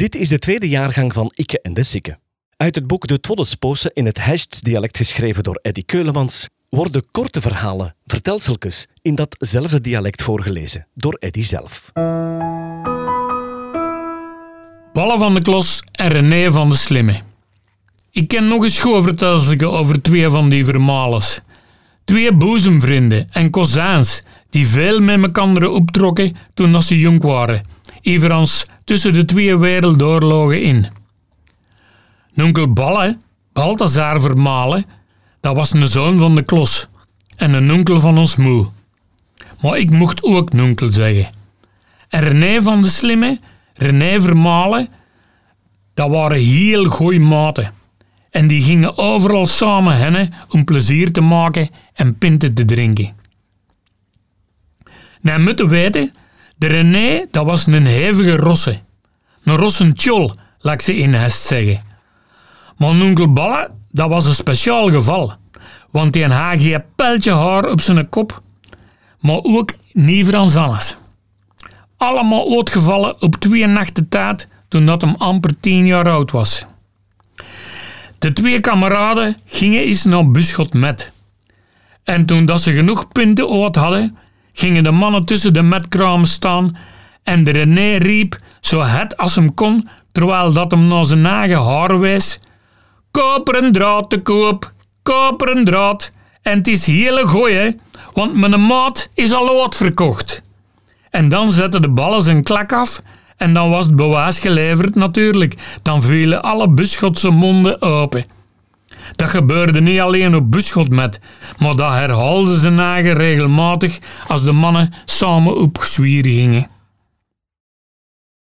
Dit is de tweede jaargang van Ikke en de Sikke. Uit het boek De Twoddesposen in het Hechts-dialect geschreven door Eddy Keulemans worden korte verhalen, vertelseltjes, in datzelfde dialect voorgelezen door Eddy zelf. Ballen van de Klos en René van de Slimme. Ik ken nog eens schoolvertelseltje over twee van die vermalers. Twee boezemvrienden en kozijns die veel met elkaar optrokken toen ze jong waren, evenals tussen de twee wereldoorlogen in. Nonkel Balle, Balthazar Vermalen, dat was een zoon van de klos en een onkel van ons moe. Maar ik mocht ook nonkel zeggen. En René van de Slimme, René Vermalen, dat waren heel goeie maten. En die gingen overal samen hennen om plezier te maken en pinten te drinken. Nou moeten weten, de René dat was een hevige rosse. Een rossentjol, laat ze in Hest zeggen. Maar onkel Balle, dat was een speciaal geval. Want die had geen pijltje haar op zijn kop, maar ook niet van zannes. Allemaal uitgevallen op twee nachten tijd toen dat hem amper tien jaar oud was. De twee kameraden gingen eens naar Buschot met. En toen dat ze genoeg punten uit hadden, gingen de mannen tussen de metkramen staan en de René riep zo het als hem kon, terwijl dat hem naar zijn eigen haar wees. Koperen draad te koop, koperen draad. En het is hele goeie, want mijn maat is al uitverkocht. En dan zette de ballen zijn klak af en dan was het bewijs geleverd natuurlijk. Dan vielen alle Buschotse monden open. Dat gebeurde niet alleen op Buschot met, maar dat herhaalden ze eigen regelmatig als de mannen samen op gingen.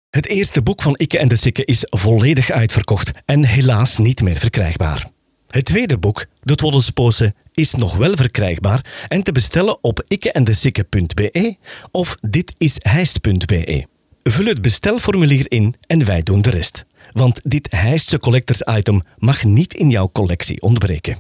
Het eerste boek van Ikke en de Sikke is volledig uitverkocht en helaas niet meer verkrijgbaar. Het tweede boek, De Twoddelsposen, is nog wel verkrijgbaar en te bestellen op ikkeendesikke.be of ditisheist.be. Vul het bestelformulier in en wij doen de rest. Want dit Heistse collectors item mag niet in jouw collectie ontbreken.